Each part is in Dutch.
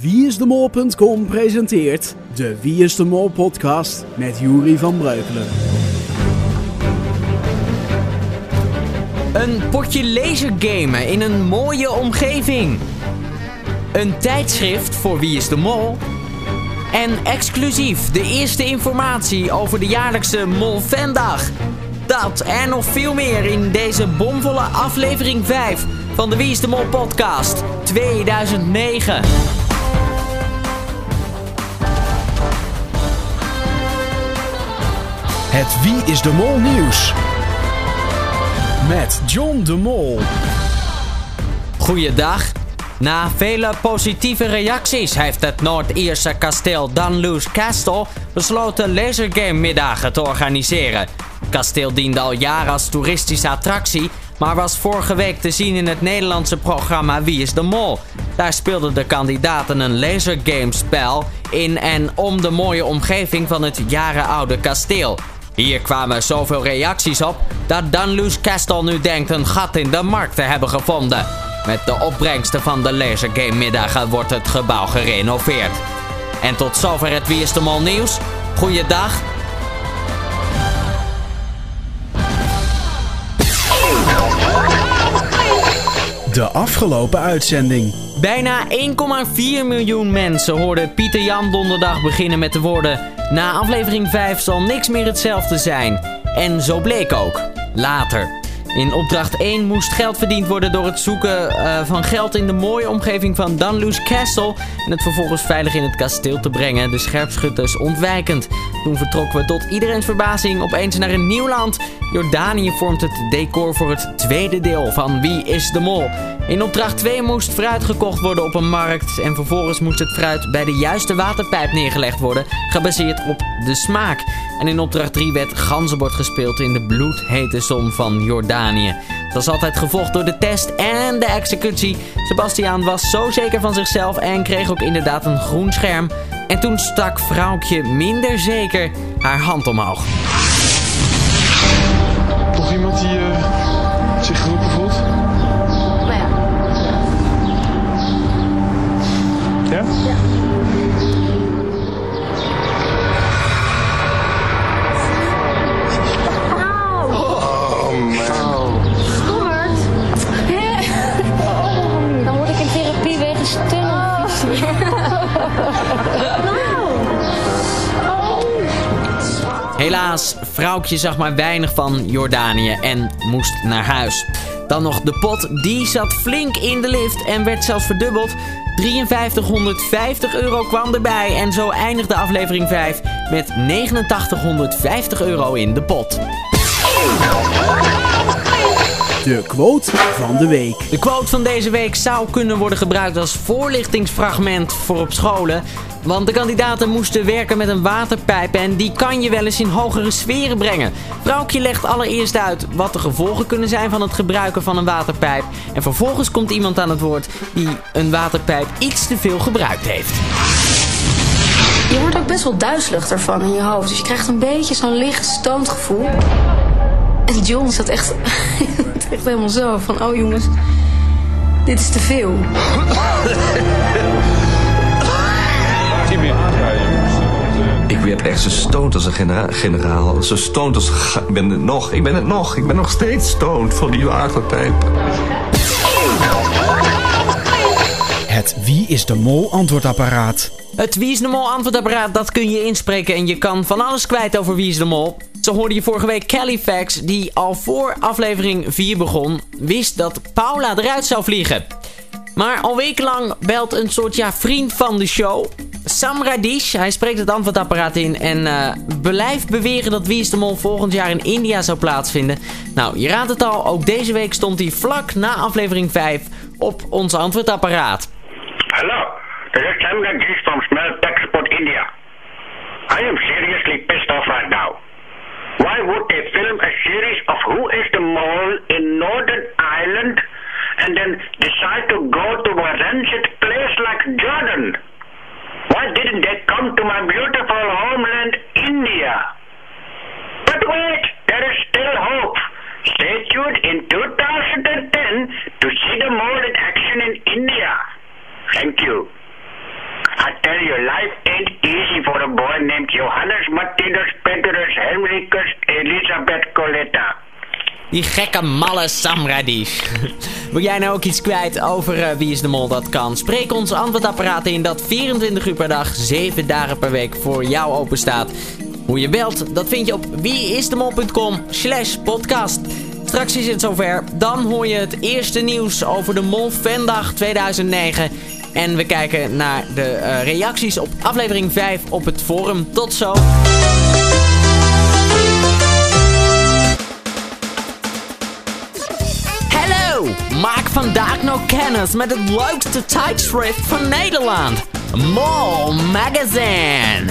Wieisdemol.com presenteert de Wie is de Mol podcast met Juri van Breukelen. Een potje lasergamen in een mooie omgeving. Een tijdschrift voor Wie is de Mol. En exclusief de eerste informatie over de jaarlijkse Mol. Dat en nog veel meer in deze bomvolle aflevering 5 van de Wie is de Mol podcast 2009. Het Wie is de Mol nieuws. Met John de Mol. Goeiedag. Na vele positieve reacties heeft het Noord-Ierse kasteel Dunluce Castle besloten lasergame-middagen te organiseren. Het kasteel diende al jaren als toeristische attractie, maar was vorige week te zien in het Nederlandse programma Wie is de Mol. Daar speelden de kandidaten een lasergamespel in en om de mooie omgeving van het jarenoude kasteel. Hier kwamen zoveel reacties op dat Dunluce Castle nu denkt een gat in de markt te hebben gevonden. Met de opbrengsten van de lasergame middagen wordt het gebouw gerenoveerd. En tot zover het Wie is de Mol nieuws. Goeiedag. De afgelopen uitzending. Bijna 1,4 miljoen mensen hoorden Pieter Jan donderdag beginnen met de woorden... Na aflevering 5 zal niks meer hetzelfde zijn. En zo bleek ook. Later. In opdracht 1 moest geld verdiend worden door het zoeken uh, van geld in de mooie omgeving van Dunluce Castle en het vervolgens veilig in het kasteel te brengen, de scherpschutters ontwijkend. Toen vertrokken we tot iedereen's verbazing opeens naar een nieuw land. Jordanië vormt het decor voor het tweede deel van Wie is de Mol. In opdracht 2 moest fruit gekocht worden op een markt en vervolgens moest het fruit bij de juiste waterpijp neergelegd worden, gebaseerd op de smaak. En in opdracht 3 werd ganzenbord gespeeld in de bloedhete zon van Jordanië. Het was altijd gevolgd door de test en de executie. Sebastiaan was zo zeker van zichzelf en kreeg ook inderdaad een groen scherm. En toen stak vrouwtje minder zeker haar hand omhoog. Toch iemand die uh, Ja? Ja. Oh man. Stommerd. Dan word ik in therapie wegens tunnelvisie. Nou. Helaas, vrouwtje zag maar weinig van Jordanië en moest naar huis. Dan nog de pot, die zat flink in de lift en werd zelfs verdubbeld. 5350 euro kwam erbij en zo eindigde aflevering 5 met 8950 euro in de pot. De quote van de week. De quote van deze week zou kunnen worden gebruikt als voorlichtingsfragment voor op scholen. Want de kandidaten moesten werken met een waterpijp en die kan je wel eens in hogere sferen brengen. Vrouwtje legt allereerst uit wat de gevolgen kunnen zijn van het gebruiken van een waterpijp. En vervolgens komt iemand aan het woord die een waterpijp iets te veel gebruikt heeft. Je wordt ook best wel duizelig ervan in je hoofd. Dus je krijgt een beetje zo'n licht stoond gevoel. En John zat echt, echt helemaal zo van... Oh jongens, dit is te veel. Ik werd echt zo stoned als een genera- generaal. Zo stoned als... Ik ben het nog. Ik ben het nog. Ik ben nog steeds stoned van die waterpijp. Het Wie is de Mol antwoordapparaat. Het Wie is de Mol antwoordapparaat, dat kun je inspreken en je kan van alles kwijt over Wie is de Mol. Zo hoorde je vorige week Califax, die al voor aflevering 4 begon, wist dat Paula eruit zou vliegen. Maar al wekenlang belt een soort ja, vriend van de show, Sam Radish. Hij spreekt het antwoordapparaat in en eh, blijft beweren dat Wie is de Mol volgend jaar in India zou plaatsvinden. Nou, je raadt het al, ook deze week stond hij vlak na aflevering 5 op ons antwoordapparaat. Hello, this is Sam Rajesh from Smell Support India. I am seriously pissed off right now. Why would they film a series of Who is the Mole in Northern Ireland and then decide to go to a rented place like Jordan? Why didn't they come to my beautiful homeland, India? But wait, there is still hope. Stay tuned in 2010 to see the mole in action in India. Thank you. well, your life ain't easy for a boy named Johannes Martinus Petrus Henricus Elisabeth Coletta. Die gekke malle Samradish. Wil jij nou ook iets kwijt over eh, Wie is de Mol? Dat kan. Spreek ons antwoordapparaat in dat 24 uur per dag, 7 dagen per week voor jou open staat. Hoe je belt, dat vind je op wieisdemol.com slash podcast. Straks is het zover. Dan hoor je het eerste nieuws over de Mol Vendag 2009. En we kijken naar de eh, reacties op aflevering 5 op het forum. Tot zo. Maak vandaag nog kennis met het leukste tijdschrift van Nederland. Mol Magazine.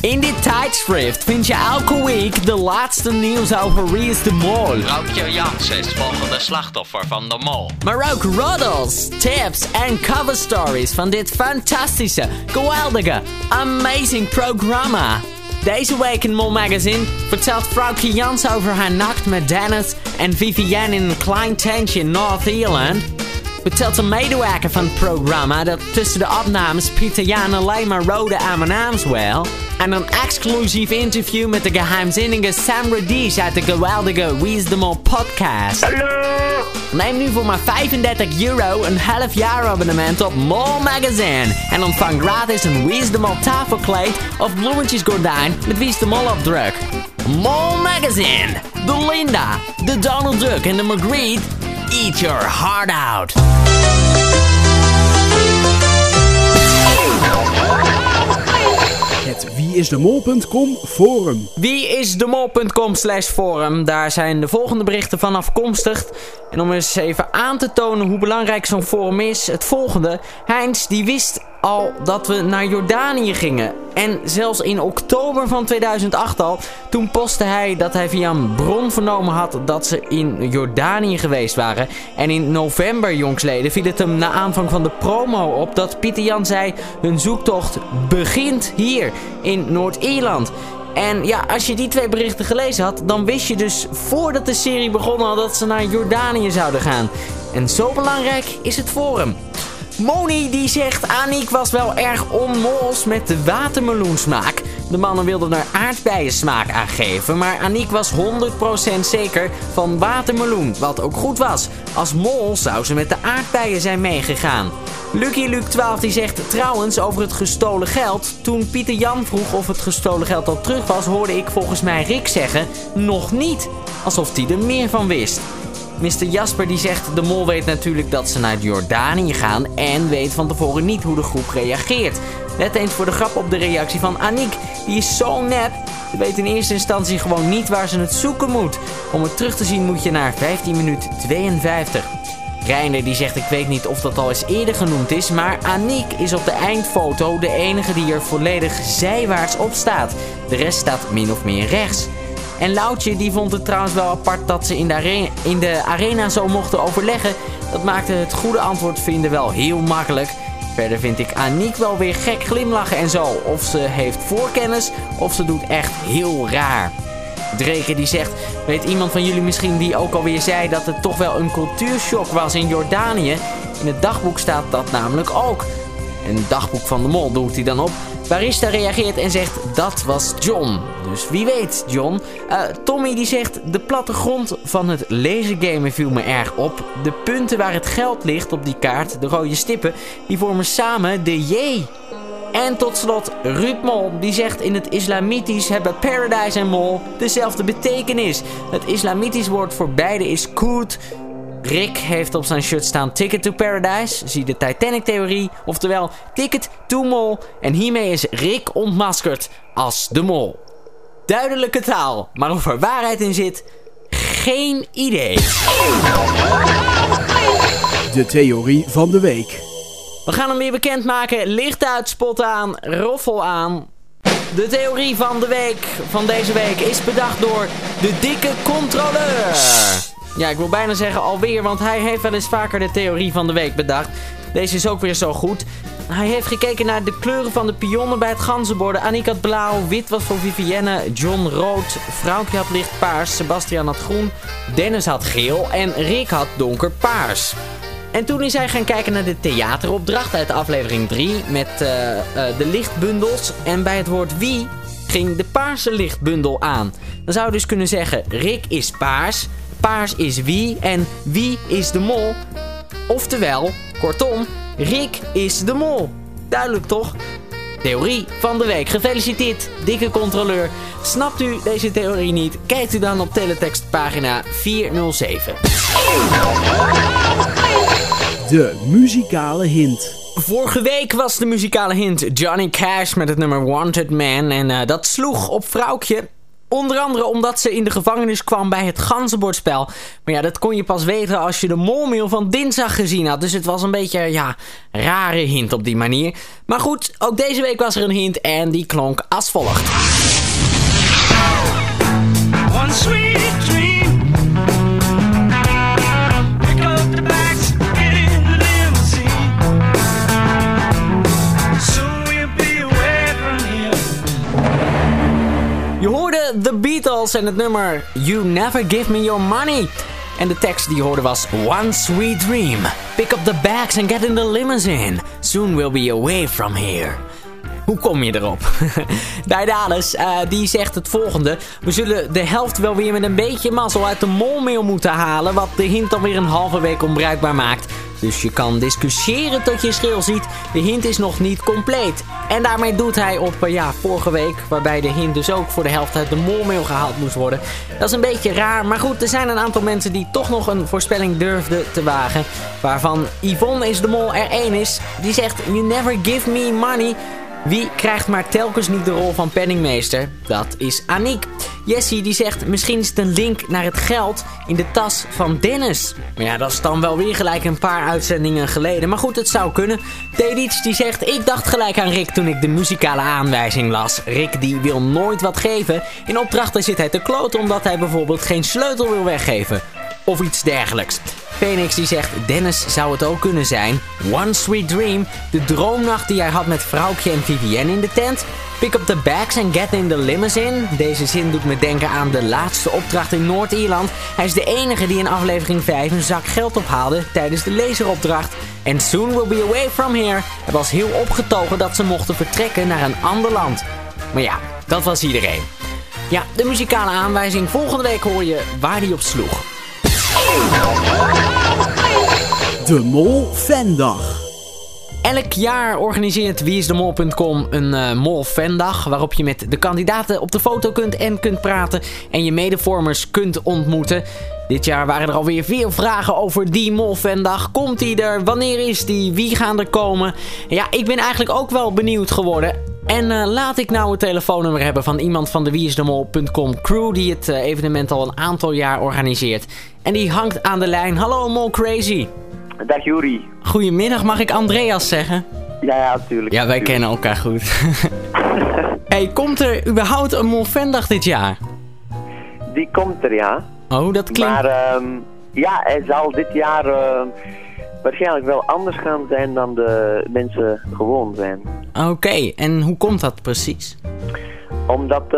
In dit tijdschrift vind je elke week de laatste nieuws over Wie is de Mol. Roukje Jansen is volgende slachtoffer van de mol. Maar ook roddels, tips en cover stories van dit fantastische, geweldige, amazing programma. Deze week in Mol Magazine vertelt vrouwtje Jans over haar nacht met Dennis en Vivienne in een klein tentje in North-Ierland. Vertelt een medewerker van het programma dat tussen de opnames Pieter Jan alleen maar rode naams wel. En een exclusief interview met de geheimzinnige Sam Radish uit de geweldige Wie is de Mol podcast. Hallo? Neem nu voor maar 35 euro een half jaar abonnement op Mol Magazine. En ontvang gratis een Wie is de Mol tafelkleed of bloemetjesgordijn met de Mol opdruk. Mol Magazine. De Linda, de Donald Duck en de Magritte. Eat your heart out. Het wieisdemol.com forum. Wieisdemol.com slash forum. Daar zijn de volgende berichten van afkomstig. En om eens even aan te tonen hoe belangrijk zo'n forum is. Het volgende. Heinz die wist al dat we naar Jordanië gingen. En zelfs in oktober van 2008 al. Toen postte hij dat hij via een bron vernomen had dat ze in Jordanië geweest waren. En in november jongsleden viel het hem na aanvang van de promo op dat Pieter Jan zei... Hun zoektocht begint hier in Noord-Ierland. En ja, als je die twee berichten gelezen had, dan wist je dus voordat de serie begonnen had dat ze naar Jordanië zouden gaan. En zo belangrijk is het forum. Moni die zegt Aniek was wel erg onmols met de watermeloensmaak. De mannen wilden er aardbeiensmaak aan geven, maar Aniek was 100% zeker van watermeloen, wat ook goed was. Als mol zou ze met de aardbeien zijn meegegaan. Lucky Luke 12 die zegt trouwens over het gestolen geld. Toen Pieter Jan vroeg of het gestolen geld al terug was, hoorde ik volgens mij Rick zeggen nog niet. Alsof hij er meer van wist. Mr. Jasper die zegt de mol weet natuurlijk dat ze naar Jordanië gaan en weet van tevoren niet hoe de groep reageert. Let eens voor de grap op de reactie van Aniek. Die is zo nep. Ze weet in eerste instantie gewoon niet waar ze het zoeken moet. Om het terug te zien moet je naar 15 minuten 52. Reiner die zegt ik weet niet of dat al eens eerder genoemd is, maar Aniek is op de eindfoto de enige die er volledig zijwaarts op staat. De rest staat min of meer rechts. En Loutje die vond het trouwens wel apart dat ze in de, arena, in de arena zo mochten overleggen. Dat maakte het goede antwoord vinden wel heel makkelijk. Verder vind ik Aniek wel weer gek glimlachen en zo. Of ze heeft voorkennis of ze doet echt heel raar. Dreken die zegt, weet iemand van jullie misschien die ook alweer zei dat het toch wel een cultuurshock was in Jordanië? In het dagboek staat dat namelijk ook. En het dagboek van de mol doet hij dan op. Barista reageert en zegt dat was John. Dus wie weet John. Uh, Tommy die zegt de plattegrond van het lasergamen viel me erg op. De punten waar het geld ligt op die kaart, de rode stippen, die vormen samen de J. En tot slot Ruud Mol, die zegt in het islamitisch hebben paradise en mol dezelfde betekenis. Het islamitisch woord voor beide is koet. Rick heeft op zijn shirt staan Ticket to Paradise, zie de Titanic-theorie, oftewel Ticket to Mol. En hiermee is Rick ontmaskerd als de mol. Duidelijke taal, maar of er waarheid in zit, geen idee. De theorie van de week. We gaan hem weer bekendmaken. Licht uit, spot aan, roffel aan. De theorie van de week van deze week is bedacht door de dikke controleur. Ja, ik wil bijna zeggen alweer, want hij heeft wel eens vaker de theorie van de week bedacht. Deze is ook weer zo goed. Hij heeft gekeken naar de kleuren van de pionnen bij het ganzenborden. Annika had blauw, wit was voor Vivienne, John rood, Vrouwtje had licht paars, Sebastian had groen, Dennis had geel en Rick had donker paars. En toen is hij gaan kijken naar de theateropdracht uit aflevering 3 met eh, eh, de lichtbundels. En bij het woord wie ging de paarse lichtbundel aan. Dan zou je dus kunnen zeggen, Rick is paars, paars is wie en wie is de mol. Oftewel, kortom, Rick is de mol. Duidelijk toch? Theorie van de week. Gefeliciteerd, dikke controleur. Snapt u deze theorie niet? Kijkt u dan op teletextpagina 407. De muzikale hint. Vorige week was de muzikale hint Johnny Cash met het nummer Wanted Man. En eh, dat sloeg op vrouwtje. Onder andere omdat ze in de gevangenis kwam bij het ganzenbordspel. Maar ja, dat kon je pas weten als je de molmail van dinsdag gezien had. Dus het was een beetje, ja, rare hint op die manier. Maar goed, ook deze week was er een hint en die klonk als volgt. En het nummer You Never Give Me Your Money. En de tekst die hoorde was One Sweet Dream. Pick up the bags and get in the limousine. Soon we'll be away from here. Hoe kom je erop? Daedalus, eh die zegt het volgende. We zullen de helft wel weer met een beetje mazzel uit de molmail moeten halen. Wat de hint dan weer een halve week onbruikbaar maakt. Dus je kan discussiëren tot je schil ziet. De hint is nog niet compleet. En daarmee doet hij op eh, ja, vorige week, waarbij de hint dus ook voor de helft uit de molmail gehaald moest worden. Dat is een beetje raar, maar goed, er zijn een aantal mensen die toch nog een voorspelling durfden te wagen. Waarvan Yvonne is de mol er één is. Die zegt, you never give me money. Wie krijgt maar telkens niet de rol van penningmeester? Dat is Aniek. Jessie die zegt misschien is het een link naar het geld in de tas van Dennis. Maar ja, dat is dan wel weer gelijk een paar uitzendingen geleden. Maar goed, het zou kunnen. Tedits die zegt ik dacht gelijk aan Rick toen ik de muzikale aanwijzing las. Rick die wil nooit wat geven. In opdrachten zit hij te kloten omdat hij bijvoorbeeld geen sleutel wil weggeven. Of iets dergelijks. Phoenix die zegt, Dennis zou het ook kunnen zijn. One Sweet Dream, de droomnacht die hij had met Vrouwtje en Vivienne in de tent. Pick up the bags and get in the limousine. Deze zin doet me denken aan de laatste opdracht in Noord-Ierland. Hij is de enige die in aflevering 5 een zak geld ophaalde tijdens de laseropdracht. And soon we'll be away from here. Hij was heel opgetogen dat ze mochten vertrekken naar een ander land. Maar ja, dat was iedereen. Ja, de muzikale aanwijzing. Volgende week hoor je waar die op sloeg. De Mol. Elk jaar organiseert wieisdemol.com een eh mol-fandag... waarop je met de kandidaten op de foto kunt en kunt praten... en je medevormers kunt ontmoeten. Dit jaar waren er alweer veel vragen over die mol-fandag. Komt die er? Wanneer is die? Wie gaan er komen? Ja, ik ben eigenlijk ook wel benieuwd geworden... En eh, laat ik nou het telefoonnummer hebben van iemand van de wieisdemol.com crew... die het eh, evenement al een aantal jaar organiseert. En die hangt aan de lijn. Hallo Mol Crazy. Dag Juri. Goedemiddag, mag ik Andreas zeggen? Ja, ja, natuurlijk. Ja, wij Tuurlijk. kennen elkaar goed. hey, komt er überhaupt een Molvendag dit jaar? Die komt er, ja. Oh, dat klinkt... Maar ehm, ja, hij zal dit jaar ehm, waarschijnlijk wel anders gaan zijn dan de mensen gewoon zijn. Oké, en hoe komt dat precies? Omdat eh,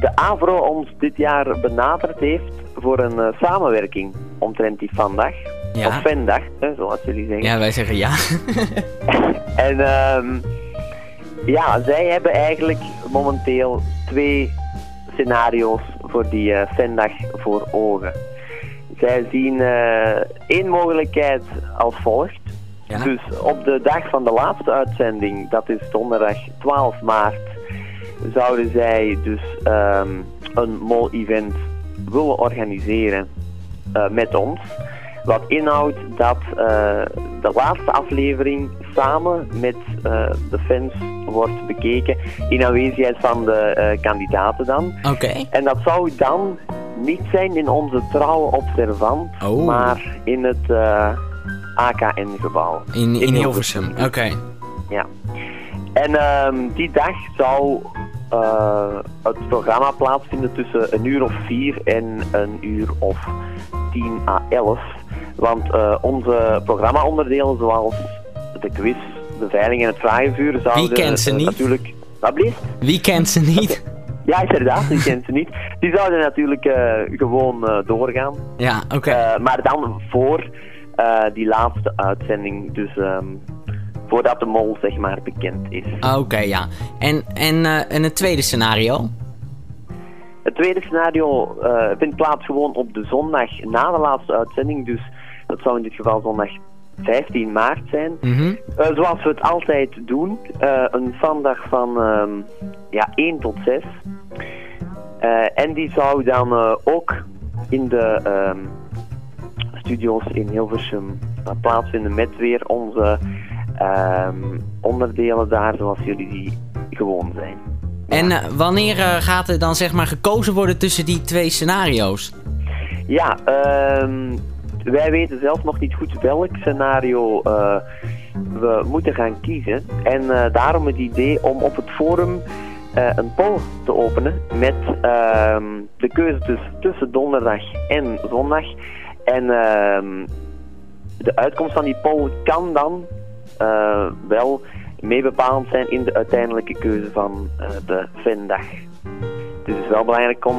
de AVRO ons dit jaar benaderd heeft voor een eh, samenwerking omtrent die vandaag. Ja. Of vandag, hè, zoals jullie zeggen. Ja, wij zeggen ja. En ehm, ja, zij hebben eigenlijk momenteel twee scenario's voor die eh fandag voor ogen. Zij zien eh, één mogelijkheid als volgt. Ja. Dus op de dag van de laatste uitzending, dat is donderdag 12 maart, zouden zij dus ehm, een mol-event willen organiseren eh, met ons. Wat inhoudt dat eh, de laatste aflevering samen met de fans wordt bekeken in aanwezigheid van de kandidaten dan. Oké. En dat zou dan niet zijn in onze trouwe observant, Oh. maar in het eh, AKN-gebouw. In, in Hilversum. Oké. Ja. En ehm, die dag zou eh, het programma plaatsvinden tussen een uur of vier en een uur of tien à elf. Want eh, onze programma-onderdelen zoals de quiz, de veiling en het vragenvuur zouden kent ze niet? natuurlijk... Wat blieft? Wie kent ze niet? Ja, inderdaad, die kent ze niet. Die zouden natuurlijk eh, gewoon eh, doorgaan. Ja, oké. Eh, maar dan voor die laatste uitzending. Dus ehm, voordat de mol zeg maar bekend is. Ah, Oké, ja. En, en, en het tweede scenario? Het tweede scenario vindt plaats gewoon op de zondag na de laatste uitzending. Dus dat zou in dit geval zondag 15 maart zijn. Mhm. Zoals we het altijd doen. een vandag van ehm, ja, 1 tot 6. Eh, en die zou dan eh, ook in de ehm, studio's in Hilversum eh, plaatsvinden met weer onze ehm, onderdelen daar zoals jullie die gewoon zijn. En wanneer gaat er dan zeg maar gekozen worden tussen die twee scenario's? Ja, ehm, wij weten zelf nog niet goed welk scenario we moeten gaan kiezen. En daarom het idee om op het forum eh, een poll te openen met ehm, de keuze dus tussen donderdag en zondag. En ehm, de uitkomst van die poll kan dan eh, wel meebepalend zijn in de uiteindelijke keuze van eh, de fandag. Dus het is wel belangrijk om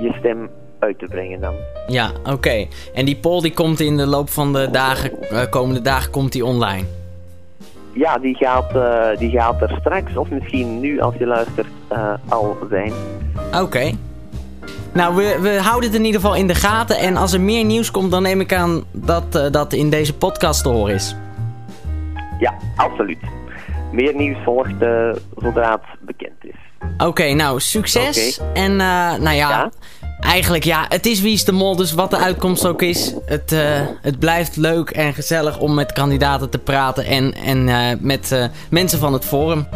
je stem uit te brengen dan. Ja, oké. En die poll die komt in de loop van de dagen, komende dagen komt die online. Ja, die gaat, eh, die gaat er straks, of misschien nu als je luistert, eh, al zijn. Oké. Nou, we, we houden het in ieder geval in de gaten. En als er meer nieuws komt, dan neem ik aan dat eh, dat in deze podcast te horen is. Ja, absoluut. Meer nieuws volgt zodra het bekend is. Oké, nou, succes. En nou ja, Ja? Eigenlijk ja, het is Wie is de Mol, dus wat de uitkomst ook is. Het, eh, het blijft leuk en gezellig om met kandidaten te praten en, en eh, met eh, mensen van het forum.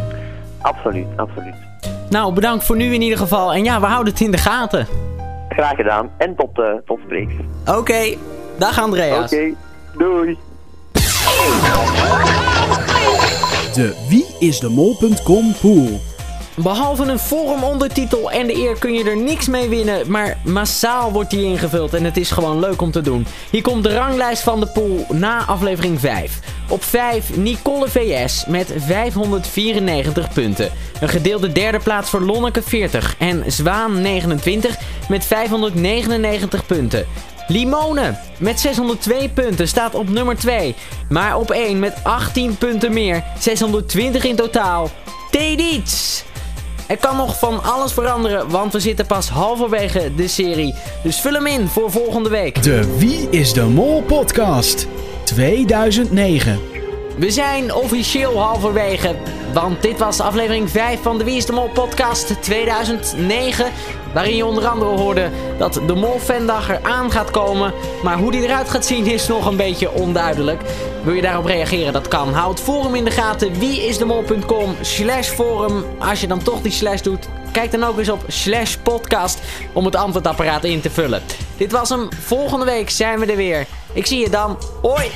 Absoluut, absoluut. Nou, bedankt voor nu in ieder geval. En ja, we houden het in de gaten. Graag gedaan en tot, eh tot spreeks. Oké, dag Andreas. Oké, doei. De wieisdemol.com pool. Behalve een forum ondertitel en de eer kun je er niks mee winnen, maar massaal wordt die ingevuld en het is gewoon leuk om te doen. Hier komt de ranglijst van de pool na aflevering 5. Op 5 Nicole VS met 594 punten. Een gedeelde derde plaats voor Lonneke 40 en Zwaan 29 met 599 punten. Limone met 602 punten staat op nummer 2. Maar op 1 met 18 punten meer, 620 in totaal. Tedits! Er kan nog van alles veranderen, want we zitten pas halverwege de serie. Dus vul hem in voor volgende week. De Wie is de Mol podcast 2009. We zijn officieel halverwege, want dit was aflevering 5 van de Wie is de Mol podcast 2009. Waarin je onder andere hoorde dat de Mol Fandag eraan gaat komen. Maar hoe die eruit gaat zien is nog een beetje onduidelijk. Wil je daarop reageren? Dat kan. Houd forum in de gaten. wieisdemol.com slash forum. Als je dan toch die slash doet, kijk dan ook eens op slash podcast om het antwoordapparaat in te vullen. Dit was hem. Volgende week zijn we er weer. Ik zie je dan. Hoi!